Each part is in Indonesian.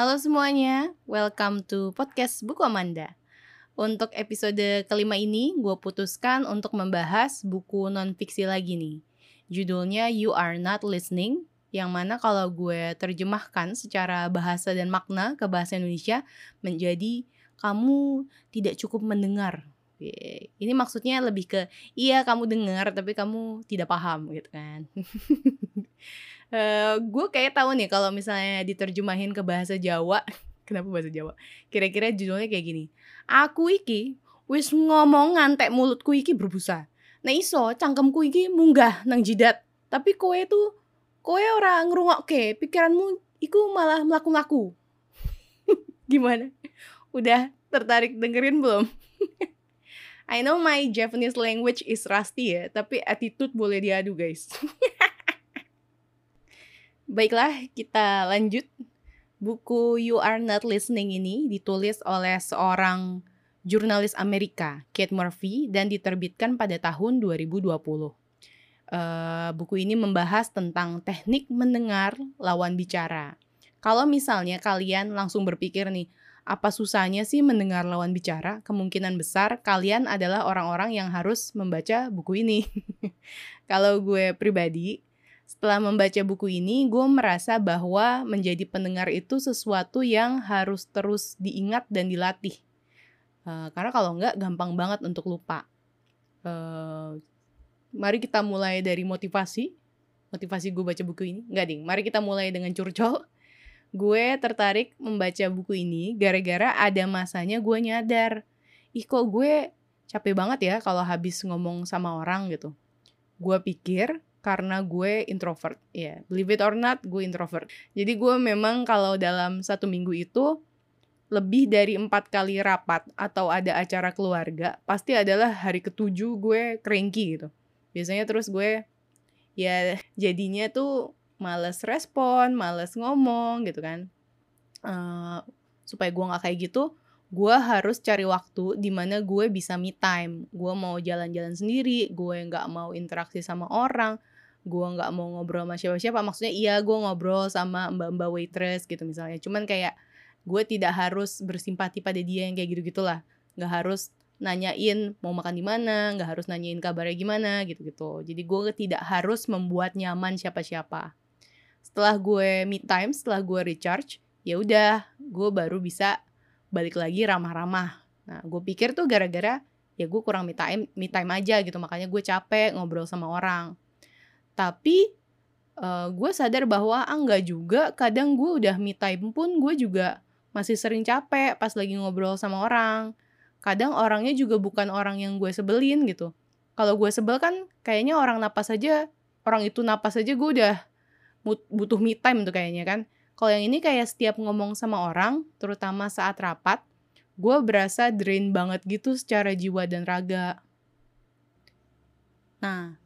Halo semuanya, welcome to podcast Buku Amanda. Untuk episode kelima ini, gue putuskan untuk membahas buku non-fiksi lagi nih. Judulnya You Are Not Listening, yang mana kalau gue terjemahkan secara bahasa dan makna ke bahasa Indonesia menjadi kamu tidak cukup mendengar. Ini maksudnya lebih ke iya kamu dengar tapi kamu tidak paham gitu kan. uh, gue kayak tahu nih kalau misalnya diterjemahin ke bahasa Jawa, kenapa bahasa Jawa? Kira-kira judulnya kayak gini. Aku iki wis ngomong ngantek mulutku iki berbusa. Nah iso cangkemku iki munggah nang jidat. Tapi kowe tuh kowe ora ngrungokke, pikiranmu iku malah melaku-laku. Gimana? Udah tertarik dengerin belum? I know my Japanese language is rusty ya, tapi attitude boleh diadu guys. Baiklah, kita lanjut. Buku You Are Not Listening ini ditulis oleh seorang jurnalis Amerika, Kate Murphy, dan diterbitkan pada tahun 2020. Uh, eh, buku ini membahas tentang teknik mendengar lawan bicara. Kalau misalnya kalian langsung berpikir nih, apa susahnya sih mendengar lawan bicara? Kemungkinan besar kalian adalah orang-orang yang harus membaca buku ini. Kalau gue pribadi, setelah membaca buku ini, gue merasa bahwa menjadi pendengar itu sesuatu yang harus terus diingat dan dilatih. Uh, karena kalau enggak, gampang banget untuk lupa. Uh, mari kita mulai dari motivasi. Motivasi gue baca buku ini. Enggak, ding. Mari kita mulai dengan curcol gue tertarik membaca buku ini gara-gara ada masanya gue nyadar ih kok gue capek banget ya kalau habis ngomong sama orang gitu gue pikir karena gue introvert ya yeah, believe it or not gue introvert jadi gue memang kalau dalam satu minggu itu lebih dari empat kali rapat atau ada acara keluarga pasti adalah hari ketujuh gue cranky gitu biasanya terus gue ya jadinya tuh males respon, males ngomong gitu kan. Uh, supaya gue nggak kayak gitu, gue harus cari waktu di mana gue bisa me time. Gue mau jalan-jalan sendiri, gue nggak mau interaksi sama orang, gue nggak mau ngobrol sama siapa-siapa. Maksudnya iya gue ngobrol sama mbak-mbak waitress gitu misalnya. Cuman kayak gue tidak harus bersimpati pada dia yang kayak gitu-gitulah. Nggak harus nanyain mau makan di mana, nggak harus nanyain kabarnya gimana gitu-gitu. Jadi gue tidak harus membuat nyaman siapa-siapa setelah gue me time setelah gue recharge ya udah gue baru bisa balik lagi ramah-ramah nah gue pikir tuh gara-gara ya gue kurang me time me time aja gitu makanya gue capek ngobrol sama orang tapi uh, gue sadar bahwa ah enggak juga kadang gue udah me time pun gue juga masih sering capek pas lagi ngobrol sama orang kadang orangnya juga bukan orang yang gue sebelin gitu kalau gue sebel kan kayaknya orang napas aja orang itu napas aja gue udah butuh me time tuh kayaknya kan. Kalau yang ini kayak setiap ngomong sama orang, terutama saat rapat, gue berasa drain banget gitu secara jiwa dan raga. Nah,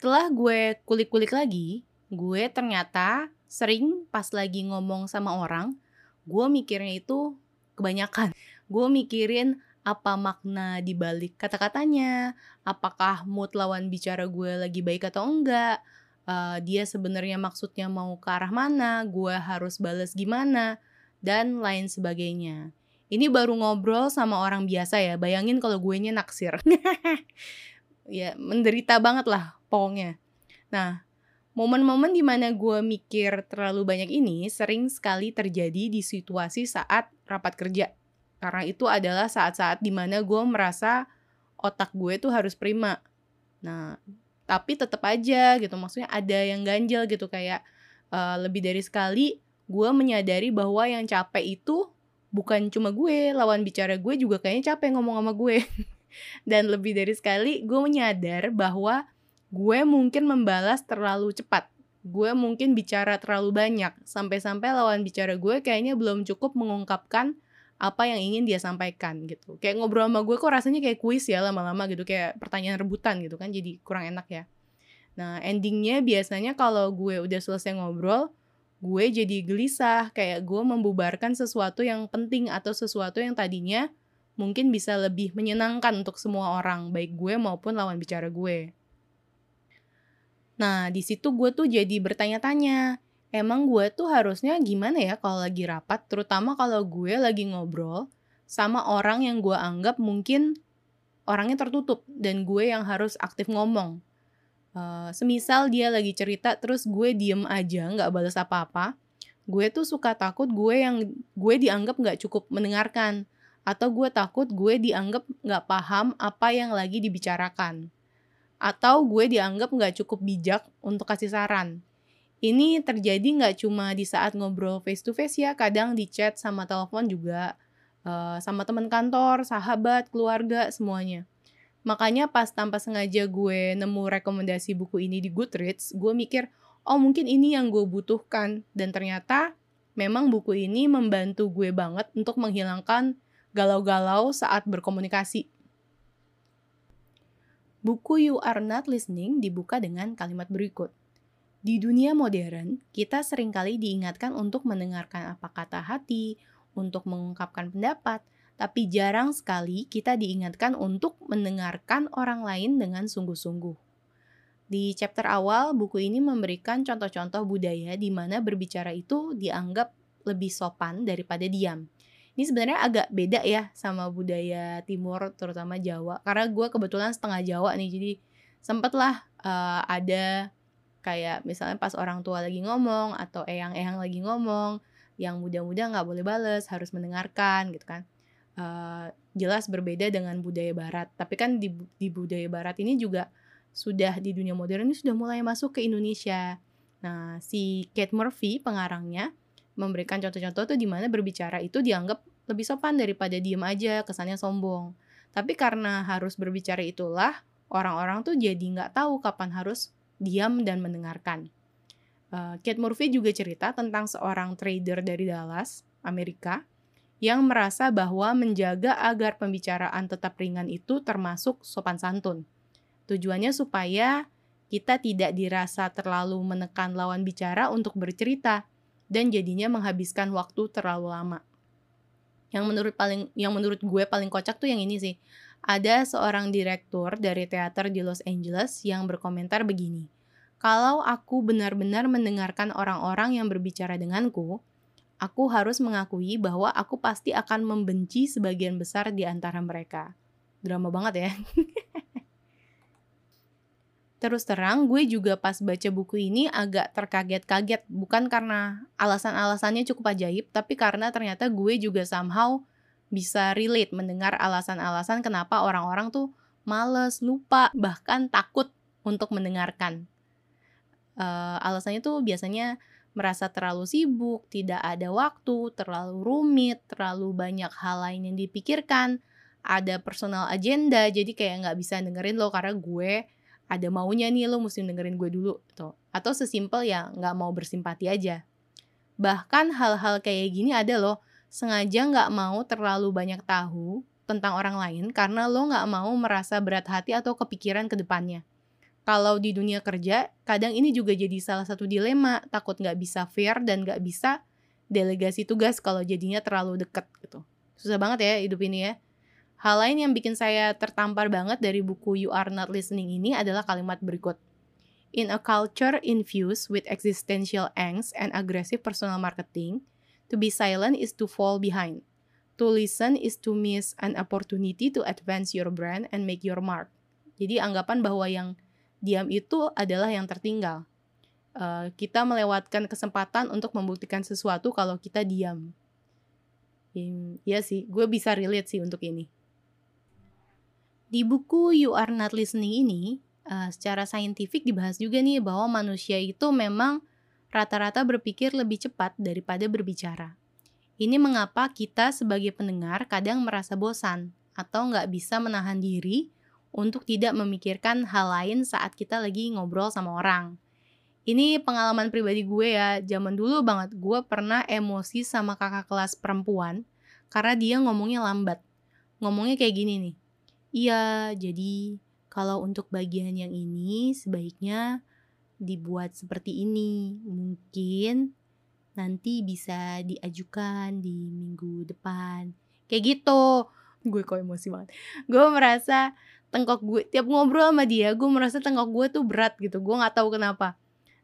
setelah gue kulik-kulik lagi, gue ternyata sering pas lagi ngomong sama orang, gue mikirnya itu kebanyakan. Gue mikirin apa makna dibalik kata-katanya, apakah mood lawan bicara gue lagi baik atau enggak, uh, dia sebenarnya maksudnya mau ke arah mana, gue harus balas gimana, dan lain sebagainya. Ini baru ngobrol sama orang biasa ya, bayangin kalau gue nya naksir. ya, menderita banget lah pokoknya. Nah, momen-momen di mana gue mikir terlalu banyak ini sering sekali terjadi di situasi saat rapat kerja. Karena itu adalah saat-saat di mana gue merasa otak gue tuh harus prima. Nah, tapi tetap aja gitu maksudnya ada yang ganjel gitu kayak uh, lebih dari sekali gue menyadari bahwa yang capek itu bukan cuma gue lawan bicara gue juga kayaknya capek ngomong sama gue dan lebih dari sekali gue menyadar bahwa gue mungkin membalas terlalu cepat gue mungkin bicara terlalu banyak sampai-sampai lawan bicara gue kayaknya belum cukup mengungkapkan apa yang ingin dia sampaikan gitu. Kayak ngobrol sama gue kok rasanya kayak kuis ya lama-lama gitu, kayak pertanyaan rebutan gitu kan, jadi kurang enak ya. Nah, endingnya biasanya kalau gue udah selesai ngobrol, gue jadi gelisah, kayak gue membubarkan sesuatu yang penting atau sesuatu yang tadinya mungkin bisa lebih menyenangkan untuk semua orang, baik gue maupun lawan bicara gue. Nah, di situ gue tuh jadi bertanya-tanya, emang gue tuh harusnya gimana ya kalau lagi rapat, terutama kalau gue lagi ngobrol sama orang yang gue anggap mungkin orangnya tertutup dan gue yang harus aktif ngomong. Uh, semisal dia lagi cerita terus gue diem aja nggak balas apa-apa, gue tuh suka takut gue yang gue dianggap nggak cukup mendengarkan atau gue takut gue dianggap nggak paham apa yang lagi dibicarakan atau gue dianggap nggak cukup bijak untuk kasih saran. Ini terjadi nggak cuma di saat ngobrol face to face ya, kadang di chat sama telepon juga, uh, sama teman kantor, sahabat, keluarga, semuanya. Makanya pas tanpa sengaja gue nemu rekomendasi buku ini di Goodreads, gue mikir, oh mungkin ini yang gue butuhkan. Dan ternyata memang buku ini membantu gue banget untuk menghilangkan galau-galau saat berkomunikasi. Buku You Are Not Listening dibuka dengan kalimat berikut. Di dunia modern, kita sering kali diingatkan untuk mendengarkan apa kata hati, untuk mengungkapkan pendapat, tapi jarang sekali kita diingatkan untuk mendengarkan orang lain dengan sungguh-sungguh. Di chapter awal, buku ini memberikan contoh-contoh budaya di mana berbicara itu dianggap lebih sopan daripada diam. Ini sebenarnya agak beda ya sama budaya timur, terutama Jawa. Karena gue kebetulan setengah Jawa nih, jadi sempatlah uh, ada kayak misalnya pas orang tua lagi ngomong atau eyang-eyang lagi ngomong, yang muda-muda nggak boleh bales, harus mendengarkan gitu kan uh, jelas berbeda dengan budaya barat. Tapi kan di, di budaya barat ini juga sudah di dunia modern ini sudah mulai masuk ke Indonesia. Nah, si Kate Murphy pengarangnya memberikan contoh-contoh tuh di mana berbicara itu dianggap lebih sopan daripada diem aja, kesannya sombong. Tapi karena harus berbicara itulah, orang-orang tuh jadi nggak tahu kapan harus diam dan mendengarkan. Uh, Kate Murphy juga cerita tentang seorang trader dari Dallas, Amerika, yang merasa bahwa menjaga agar pembicaraan tetap ringan itu termasuk sopan santun. Tujuannya supaya kita tidak dirasa terlalu menekan lawan bicara untuk bercerita dan jadinya menghabiskan waktu terlalu lama. Yang menurut paling yang menurut gue paling kocak tuh yang ini sih. Ada seorang direktur dari teater di Los Angeles yang berkomentar begini. Kalau aku benar-benar mendengarkan orang-orang yang berbicara denganku, aku harus mengakui bahwa aku pasti akan membenci sebagian besar di antara mereka. Drama banget ya. Terus terang, gue juga pas baca buku ini agak terkaget-kaget. Bukan karena alasan-alasannya cukup ajaib, tapi karena ternyata gue juga somehow bisa relate mendengar alasan-alasan kenapa orang-orang tuh males, lupa, bahkan takut untuk mendengarkan. Uh, alasannya tuh biasanya merasa terlalu sibuk, tidak ada waktu, terlalu rumit, terlalu banyak hal lain yang dipikirkan, ada personal agenda, jadi kayak nggak bisa dengerin lo karena gue ada maunya nih lo mesti dengerin gue dulu tuh. Atau sesimpel ya nggak mau bersimpati aja. Bahkan hal-hal kayak gini ada loh, sengaja nggak mau terlalu banyak tahu tentang orang lain karena lo nggak mau merasa berat hati atau kepikiran ke depannya kalau di dunia kerja, kadang ini juga jadi salah satu dilema, takut nggak bisa fair dan nggak bisa delegasi tugas kalau jadinya terlalu deket gitu. Susah banget ya hidup ini ya. Hal lain yang bikin saya tertampar banget dari buku You Are Not Listening ini adalah kalimat berikut. In a culture infused with existential angst and aggressive personal marketing, to be silent is to fall behind. To listen is to miss an opportunity to advance your brand and make your mark. Jadi anggapan bahwa yang diam itu adalah yang tertinggal. Uh, kita melewatkan kesempatan untuk membuktikan sesuatu kalau kita diam. Iya sih, gue bisa relate sih untuk ini. Di buku You Are Not Listening ini, uh, secara saintifik dibahas juga nih bahwa manusia itu memang rata-rata berpikir lebih cepat daripada berbicara. Ini mengapa kita sebagai pendengar kadang merasa bosan atau nggak bisa menahan diri untuk tidak memikirkan hal lain saat kita lagi ngobrol sama orang. Ini pengalaman pribadi gue ya, zaman dulu banget gue pernah emosi sama kakak kelas perempuan karena dia ngomongnya lambat. Ngomongnya kayak gini nih, iya jadi kalau untuk bagian yang ini sebaiknya dibuat seperti ini. Mungkin nanti bisa diajukan di minggu depan. Kayak gitu. Gue kok emosi banget. Gue merasa tengkok gue tiap ngobrol sama dia gue merasa tengkok gue tuh berat gitu gue nggak tahu kenapa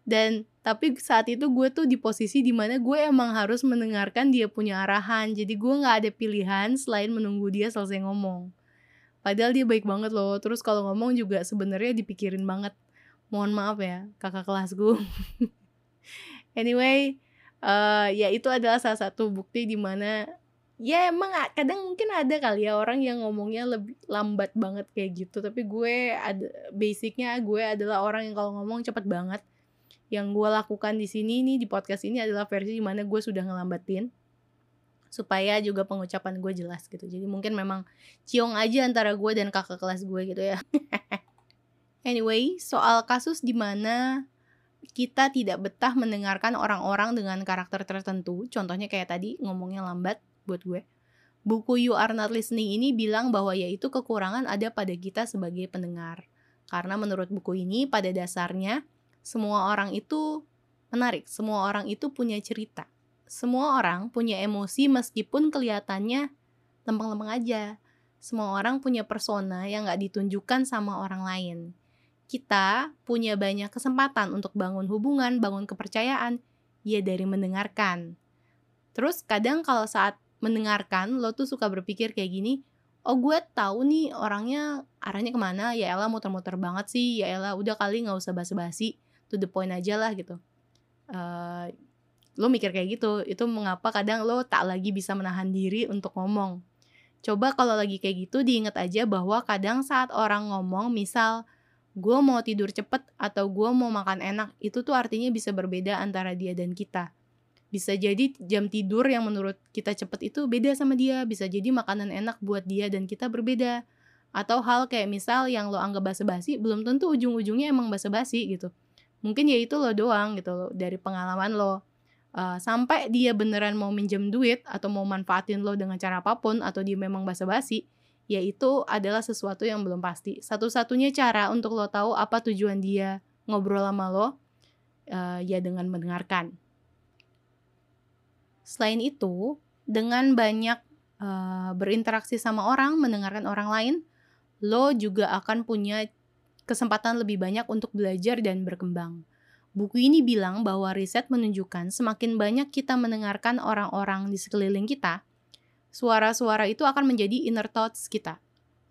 dan tapi saat itu gue tuh di posisi di mana gue emang harus mendengarkan dia punya arahan jadi gue nggak ada pilihan selain menunggu dia selesai ngomong padahal dia baik banget loh. Terus kalau ngomong juga sebenarnya dipikirin banget. Mohon maaf ya kakak kelas gue anyway uh, ya itu adalah salah satu bukti di mana ya emang kadang mungkin ada kali ya orang yang ngomongnya lebih lambat banget kayak gitu. Tapi gue ada basicnya gue adalah orang yang kalau ngomong cepet banget. Yang gue lakukan di sini nih di podcast ini adalah versi di mana gue sudah ngelambatin supaya juga pengucapan gue jelas gitu jadi mungkin memang ciong aja antara gue dan kakak kelas gue gitu ya anyway soal kasus di mana kita tidak betah mendengarkan orang-orang dengan karakter tertentu contohnya kayak tadi ngomongnya lambat buat gue. Buku You Are Not Listening ini bilang bahwa yaitu kekurangan ada pada kita sebagai pendengar. Karena menurut buku ini pada dasarnya semua orang itu menarik, semua orang itu punya cerita. Semua orang punya emosi meskipun kelihatannya lempeng-lempeng aja. Semua orang punya persona yang gak ditunjukkan sama orang lain. Kita punya banyak kesempatan untuk bangun hubungan, bangun kepercayaan, ya dari mendengarkan. Terus kadang kalau saat mendengarkan lo tuh suka berpikir kayak gini oh gue tahu nih orangnya arahnya ke mana ya Ella muter-muter banget sih ya Ella udah kali nggak usah basa-basi to the point aja lah gitu uh, lo mikir kayak gitu itu mengapa kadang lo tak lagi bisa menahan diri untuk ngomong. Coba kalau lagi kayak gitu diingat aja bahwa kadang saat orang ngomong misal gue mau tidur cepet atau gue mau makan enak itu tuh artinya bisa berbeda antara dia dan kita. Bisa jadi jam tidur yang menurut kita cepet itu beda sama dia bisa jadi makanan enak buat dia dan kita berbeda. Atau hal kayak misal yang lo anggap basa-basi belum tentu ujung-ujungnya emang basa-basi gitu. Mungkin ya itu lo doang gitu lo dari pengalaman lo uh, sampai dia beneran mau minjem duit atau mau manfaatin lo dengan cara apa pun atau dia memang basa-basi ya itu adalah sesuatu yang belum pasti satu-satunya cara untuk lo tahu apa tujuan dia ngobrol sama lo uh, ya dengan mendengarkan Selain itu, dengan banyak uh, berinteraksi sama orang, mendengarkan orang lain, lo juga akan punya kesempatan lebih banyak untuk belajar dan berkembang. Buku ini bilang bahwa riset menunjukkan semakin banyak kita mendengarkan orang-orang di sekeliling kita, suara-suara itu akan menjadi inner thoughts kita,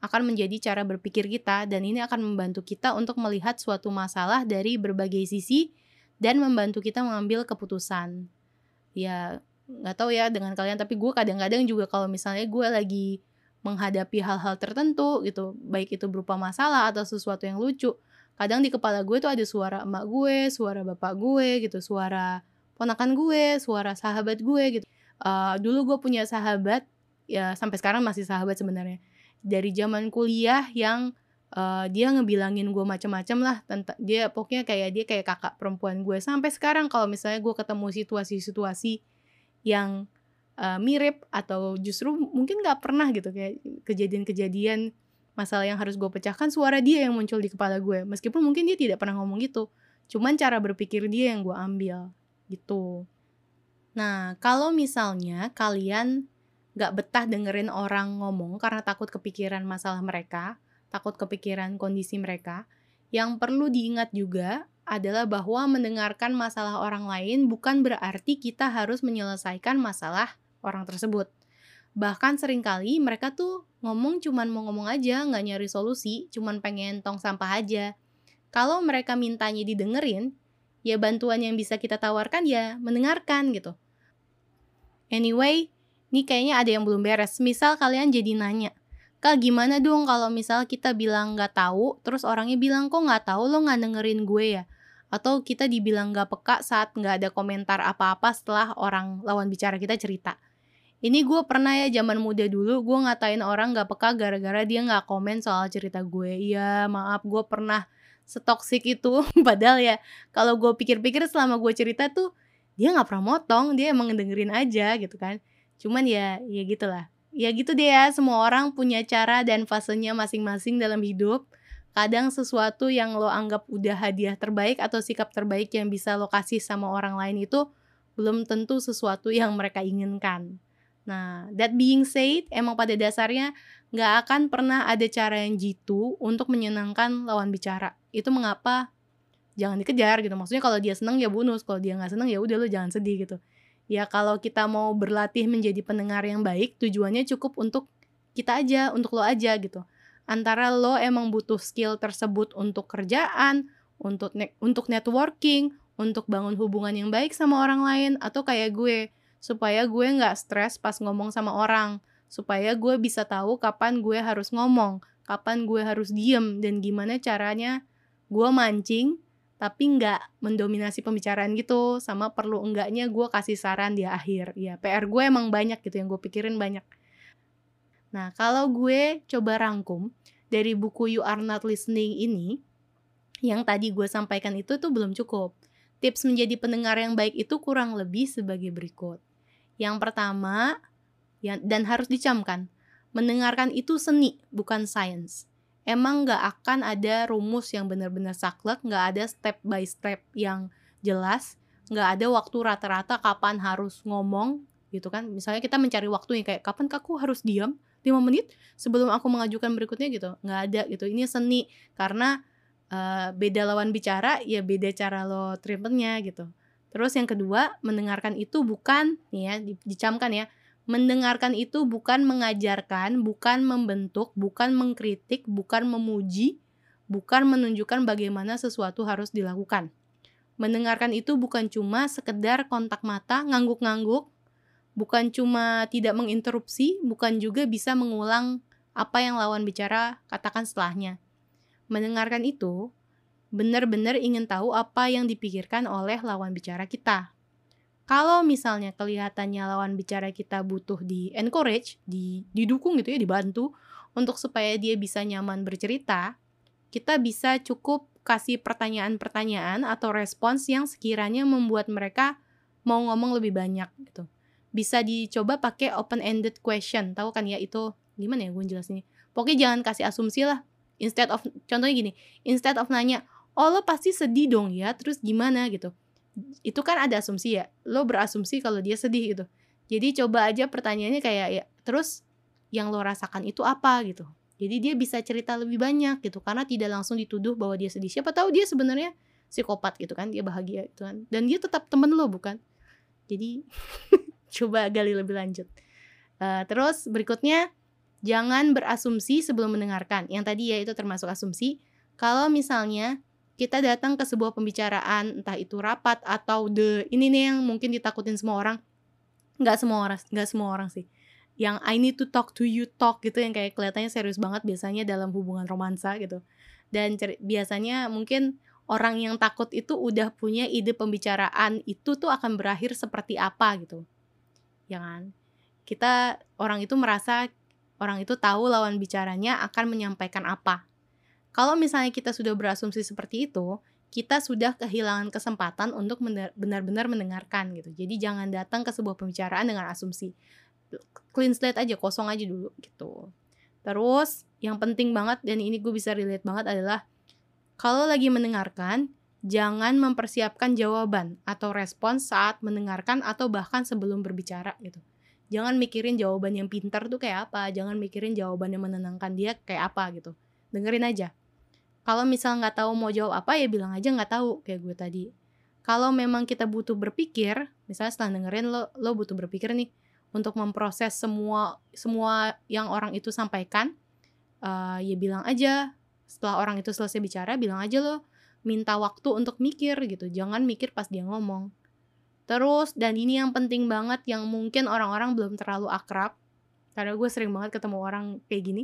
akan menjadi cara berpikir kita, dan ini akan membantu kita untuk melihat suatu masalah dari berbagai sisi dan membantu kita mengambil keputusan. Ya, nggak tahu ya dengan kalian tapi gue kadang-kadang juga kalau misalnya gue lagi menghadapi hal-hal tertentu gitu baik itu berupa masalah atau sesuatu yang lucu kadang di kepala gue tuh ada suara emak gue suara bapak gue gitu suara ponakan gue suara sahabat gue gitu. Uh, dulu gue punya sahabat ya sampai sekarang masih sahabat sebenarnya dari zaman kuliah yang uh, dia ngebilangin gue macam-macam lah tentang dia pokoknya kayak dia kayak kakak perempuan gue. Sampai sekarang kalau misalnya gue ketemu situasi-situasi yang uh, mirip atau justru mungkin nggak pernah gitu kayak kejadian-kejadian masalah yang harus gue pecahkan suara dia yang muncul di kepala gue meskipun mungkin dia tidak pernah ngomong gitu cuman cara berpikir dia yang gue ambil gitu nah kalau misalnya kalian nggak betah dengerin orang ngomong karena takut kepikiran masalah mereka takut kepikiran kondisi mereka yang perlu diingat juga adalah bahwa mendengarkan masalah orang lain bukan berarti kita harus menyelesaikan masalah orang tersebut. Bahkan sering kali mereka tuh ngomong cuman mau ngomong aja, nggak nyari solusi, cuman pengen tong sampah aja. Kalau mereka mintanya didengerin, ya bantuan yang bisa kita tawarkan ya mendengarkan gitu. Anyway, ini kayaknya ada yang belum beres. Misal kalian jadi nanya, Kak gimana dong kalau misal kita bilang nggak tahu, terus orangnya bilang kok nggak tahu lo nggak dengerin gue ya? atau kita dibilang gak peka saat gak ada komentar apa-apa setelah orang lawan bicara kita cerita. Ini gue pernah ya zaman muda dulu gue ngatain orang gak peka gara-gara dia gak komen soal cerita gue. Iya maaf gue pernah setoksik itu padahal ya kalau gue pikir-pikir selama gue cerita tuh dia gak pernah motong dia emang dengerin aja gitu kan cuman ya ya gitulah ya gitu deh ya semua orang punya cara dan fasenya masing-masing dalam hidup kadang sesuatu yang lo anggap udah hadiah terbaik atau sikap terbaik yang bisa lo kasih sama orang lain itu belum tentu sesuatu yang mereka inginkan. Nah, that being said, emang pada dasarnya nggak akan pernah ada cara yang jitu untuk menyenangkan lawan bicara. Itu mengapa jangan dikejar gitu. Maksudnya kalau dia seneng ya bonus. Kalau dia nggak seneng ya udah lo jangan sedih gitu. Ya kalau kita mau berlatih menjadi pendengar yang baik tujuannya cukup untuk kita aja untuk lo aja gitu. Antara lo emang butuh skill tersebut untuk kerjaan untuk ne untuk networking untuk bangun hubungan yang baik sama orang lain atau kayak gue supaya gue nggak stres pas ngomong sama orang. Supaya gue bisa tahu kapan gue harus ngomong kapan gue harus diem dan gimana caranya gue mancing tapi nggak mendominasi pembicaraan gitu. Sama perlu enggaknya gue kasih saran di akhir. Ya PR gue emang banyak gitu yang gue pikirin banyak. Nah kalau gue coba rangkum dari buku You Are Not Listening ini yang tadi gue sampaikan itu tuh belum cukup. Tips menjadi pendengar yang baik itu kurang lebih sebagai berikut yang pertama ya, dan harus dicamkan mendengarkan itu seni bukan sains emang nggak akan ada rumus yang benar-benar saklek, nggak ada step by step yang jelas, nggak ada waktu rata-rata kapan harus ngomong gitu kan. Misalnya kita mencari waktu yang kayak kapan aku harus diam 5 menit sebelum aku mengajukan berikutnya gitu. Nggak ada gitu. Ini seni karena uh, beda lawan bicara ya beda cara lo treatmentnya gitu. Terus yang kedua, mendengarkan itu bukan nih ya dicamkan ya Mendengarkan itu bukan mengajarkan, bukan membentuk, bukan mengkritik, bukan memuji, bukan menunjukkan bagaimana sesuatu harus dilakukan. Mendengarkan itu bukan cuma sekedar kontak mata, ngangguk-ngangguk, bukan cuma tidak menginterupsi, bukan juga bisa mengulang apa yang lawan bicara katakan setelahnya. Mendengarkan itu benar-benar ingin tahu apa yang dipikirkan oleh lawan bicara kita. Kalau misalnya kelihatannya lawan bicara kita butuh di encourage, di didukung gitu ya, dibantu untuk supaya dia bisa nyaman bercerita, kita bisa cukup kasih pertanyaan-pertanyaan atau respons yang sekiranya membuat mereka mau ngomong lebih banyak gitu. Bisa dicoba pakai open ended question. Tahu kan ya itu gimana ya gue jelasinnya? Pokoknya jangan kasih asumsi lah. Instead of contohnya gini, instead of nanya, "Oh, lo pasti sedih dong ya, terus gimana?" gitu. Itu kan ada asumsi ya lo berasumsi kalau dia sedih gitu. Jadi coba aja pertanyaannya kayak ya terus yang lo rasakan itu apa gitu. Jadi dia bisa cerita lebih banyak gitu karena tidak langsung dituduh bahwa dia sedih. Siapa tahu dia sebenarnya psikopat gitu kan dia bahagia gitu kan. Dan dia tetap temen lo bukan? Jadi coba gali lebih lanjut. Uh, terus berikutnya jangan berasumsi sebelum mendengarkan. Yang tadi ya itu termasuk asumsi. Kalau misalnya kita datang ke sebuah pembicaraan entah itu rapat atau the ini nih yang mungkin ditakutin semua orang. Nggak semua orang nggak semua orang sih. Yang I need to talk to you talk gitu yang kayak kelihatannya serius banget biasanya dalam hubungan romansa gitu. Dan biasanya mungkin orang yang takut itu udah punya ide pembicaraan itu tuh akan berakhir seperti apa gitu. Ya kan? Kita orang itu merasa orang itu tahu lawan bicaranya akan menyampaikan apa kalau misalnya kita sudah berasumsi seperti itu, kita sudah kehilangan kesempatan untuk benar-benar mendengarkan gitu. Jadi jangan datang ke sebuah pembicaraan dengan asumsi. Clean slate aja, kosong aja dulu gitu. Terus yang penting banget dan ini gue bisa relate banget adalah kalau lagi mendengarkan, jangan mempersiapkan jawaban atau respons saat mendengarkan atau bahkan sebelum berbicara gitu. Jangan mikirin jawaban yang pintar tuh kayak apa, jangan mikirin jawaban yang menenangkan dia kayak apa gitu. Dengerin aja kalau misal nggak tahu mau jawab apa ya bilang aja nggak tahu kayak gue tadi. Kalau memang kita butuh berpikir misalnya setelah dengerin lo lo butuh berpikir nih untuk memproses semua semua yang orang itu sampaikan uh, ya bilang aja. Setelah orang itu selesai bicara bilang aja lo minta waktu untuk mikir gitu. Jangan mikir pas dia ngomong. Terus dan ini yang penting banget yang mungkin orang-orang belum terlalu akrab. Karena gue sering banget ketemu orang kayak gini.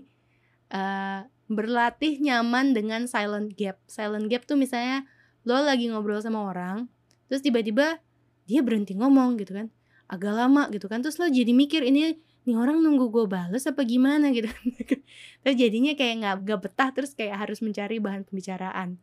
Uh, berlatih nyaman dengan silent gap. Silent gap tuh misalnya lo lagi ngobrol sama orang, terus tiba-tiba dia berhenti ngomong gitu kan, agak lama gitu kan, terus lo jadi mikir ini nih orang nunggu gue bales apa gimana? gitu terus jadinya kayak nggak gak betah terus kayak harus mencari bahan pembicaraan.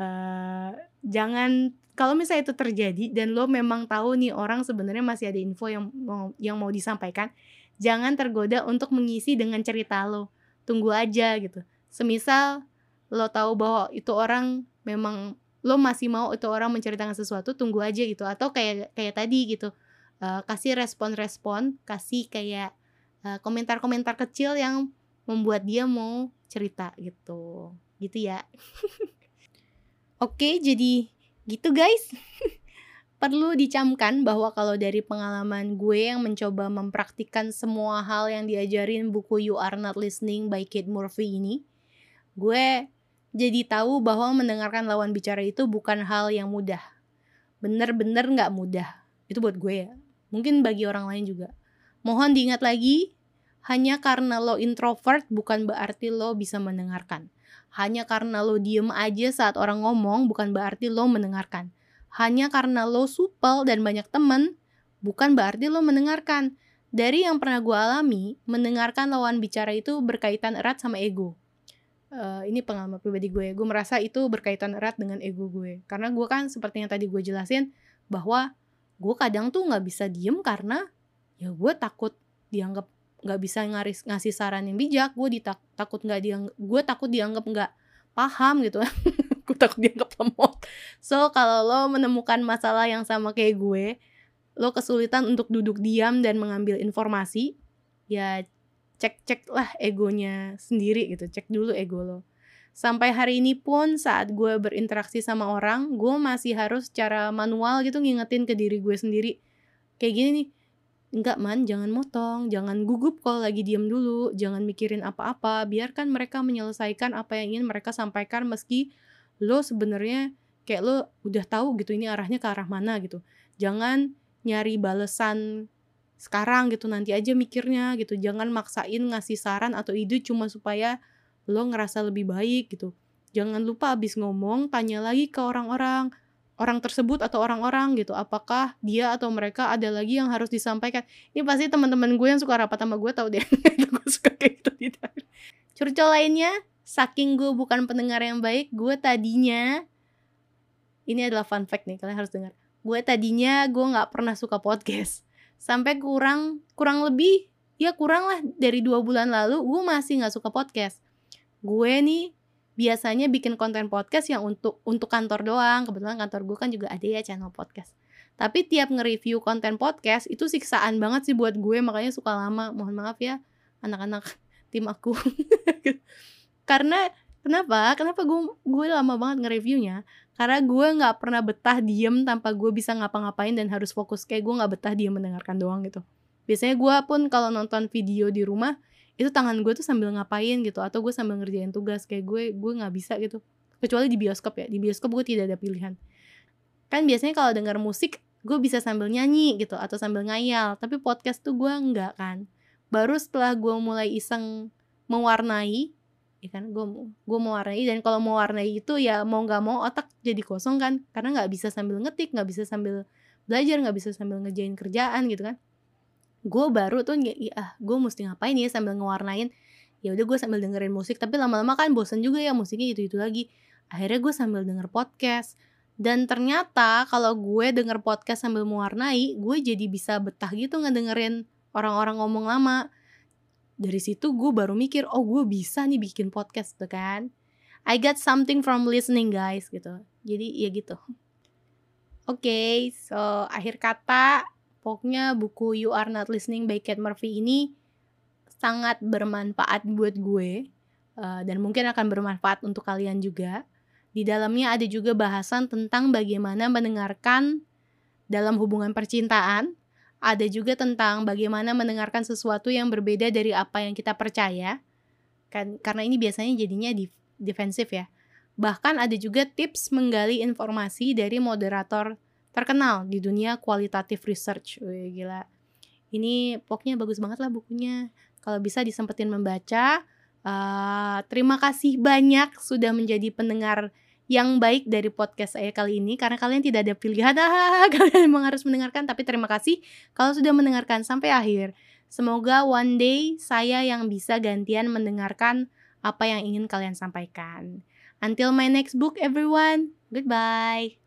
Uh, jangan kalau misalnya itu terjadi dan lo memang tahu nih orang sebenarnya masih ada info yang mau yang mau disampaikan jangan tergoda untuk mengisi dengan cerita lo. Tunggu aja gitu semisal lo tahu bahwa itu orang memang lo masih mau itu orang menceritakan sesuatu tunggu aja gitu. Atau kayak kayak tadi gitu uh, kasih respon-respon kasih kayak eh, komentar-komentar kecil yang membuat dia mau cerita gitu. Gitu ya. Oke, jadi gitu guys. Perlu dicamkan bahwa kalau dari pengalaman gue yang mencoba mempraktikkan semua hal yang diajarin buku You Are Not Listening by Kate Murphy ini, gue jadi tahu bahwa mendengarkan lawan bicara itu bukan hal yang mudah. Bener-bener gak mudah. Itu buat gue ya. Mungkin bagi orang lain juga. Mohon diingat lagi, hanya karena lo introvert bukan berarti lo bisa mendengarkan. Hanya karena lo diem aja saat orang ngomong bukan berarti lo mendengarkan hanya karena lo supel dan banyak temen, bukan berarti lo mendengarkan. Dari yang pernah gue alami, mendengarkan lawan bicara itu berkaitan erat sama ego. Uh, ini pengalaman pribadi gue. Gue merasa itu berkaitan erat dengan ego gue. Karena gue kan seperti yang tadi gue jelasin, bahwa gue kadang tuh nggak bisa diem karena ya gue takut dianggap nggak bisa ngaris ngasih saran yang bijak gue ditak takut nggak dianggap gue takut dianggap nggak paham gitu gue takut dianggap lemot so kalau lo menemukan masalah yang sama kayak gue lo kesulitan untuk duduk diam dan mengambil informasi ya cek cek lah egonya sendiri gitu cek dulu ego lo. Sampai hari ini pun saat gue berinteraksi sama orang gue masih harus cara manual gitu ngingetin ke diri gue sendiri kayak gini nih enggak man jangan motong jangan gugup kalau lagi diam dulu jangan mikirin apa-apa biarkan mereka menyelesaikan apa yang ingin mereka sampaikan meski lo sebenarnya kayak lo udah tahu gitu ini arahnya ke arah mana gitu. Jangan nyari balesan sekarang gitu nanti aja mikirnya gitu. Jangan maksain ngasih saran atau ide cuma supaya lo ngerasa lebih baik gitu. Jangan lupa abis ngomong tanya lagi ke orang-orang orang tersebut atau orang-orang gitu. Apakah dia atau mereka ada lagi yang harus disampaikan? Ini pasti teman-teman gue yang suka rapat sama gue tau deh. Gue suka kayak gitu tidak curcol lainnya saking gue bukan pendengar yang baik gue tadinya ini adalah fun fact nih kalian harus dengar. Gue tadinya gue nggak pernah suka podcast sampai kurang kurang lebih ya kurang lah dari dua bulan lalu gue masih nggak suka podcast. Gue nih biasanya bikin konten podcast yang untuk untuk kantor doang. Kebetulan kantor gue kan juga ada ya channel podcast. Tapi tiap nge-review konten podcast itu siksaan banget sih buat gue makanya suka lama. Mohon maaf ya anak-anak tim aku. Karena kenapa? Kenapa gue gue lama banget nge-reviewnya? Karena gue nggak pernah betah diem tanpa gue bisa ngapa-ngapain dan harus fokus. Kayak gue nggak betah diem mendengarkan doang gitu. Biasanya gue pun kalau nonton video di rumah itu tangan gue tuh sambil ngapain gitu atau gue sambil ngerjain tugas. Kayak gue gue nggak bisa gitu. Kecuali di bioskop ya. Di bioskop gue tidak ada pilihan. Kan biasanya kalau dengar musik gue bisa sambil nyanyi gitu atau sambil ngayal. Tapi podcast tuh gue nggak kan. Baru setelah gue mulai iseng mewarnai ya kan? Gue gue mau warnai. Dan kalau mau warnai itu ya mau nggak mau otak jadi kosong kan? Karena nggak bisa sambil ngetik nggak bisa sambil belajar nggak bisa sambil ngejain kerjaan gitu kan? Gue baru tuh ya ah gue mesti ngapain ya sambil ngewarnain? Ya udah gue sambil dengerin musik tapi lama-lama kan bosan juga ya musiknya itu itu lagi. Akhirnya gue sambil denger podcast. Dan ternyata kalau gue denger podcast sambil mewarnai gue jadi bisa betah gitu ngedengerin orang-orang ngomong lama dari situ gue baru mikir oh gue bisa nih bikin podcast tuh kan. I got something from listening guys gitu. Jadi ya gitu. Oke okay, so akhir kata pokoknya buku You Are Not Listening by Kate Murphy ini sangat bermanfaat buat gue uh, dan mungkin akan bermanfaat untuk kalian juga. Di dalamnya ada juga bahasan tentang bagaimana mendengarkan dalam hubungan percintaan ada juga tentang bagaimana mendengarkan sesuatu yang berbeda dari apa yang kita percaya. Kan karena ini biasanya jadinya di, defensif ya. Bahkan ada juga tips menggali informasi dari moderator terkenal di dunia kualitatif research. Wih, gila. Ini pokoknya bagus banget lah bukunya. Kalau bisa disempetin membaca. Uh, terima kasih banyak sudah menjadi pendengar yang baik dari podcast saya kali ini karena kalian tidak ada pilihan. Ah kalian memang harus mendengarkan tapi terima kasih kalau sudah mendengarkan sampai akhir. Semoga one day saya yang bisa gantian mendengarkan apa yang ingin kalian sampaikan. Until my next book everyone goodbye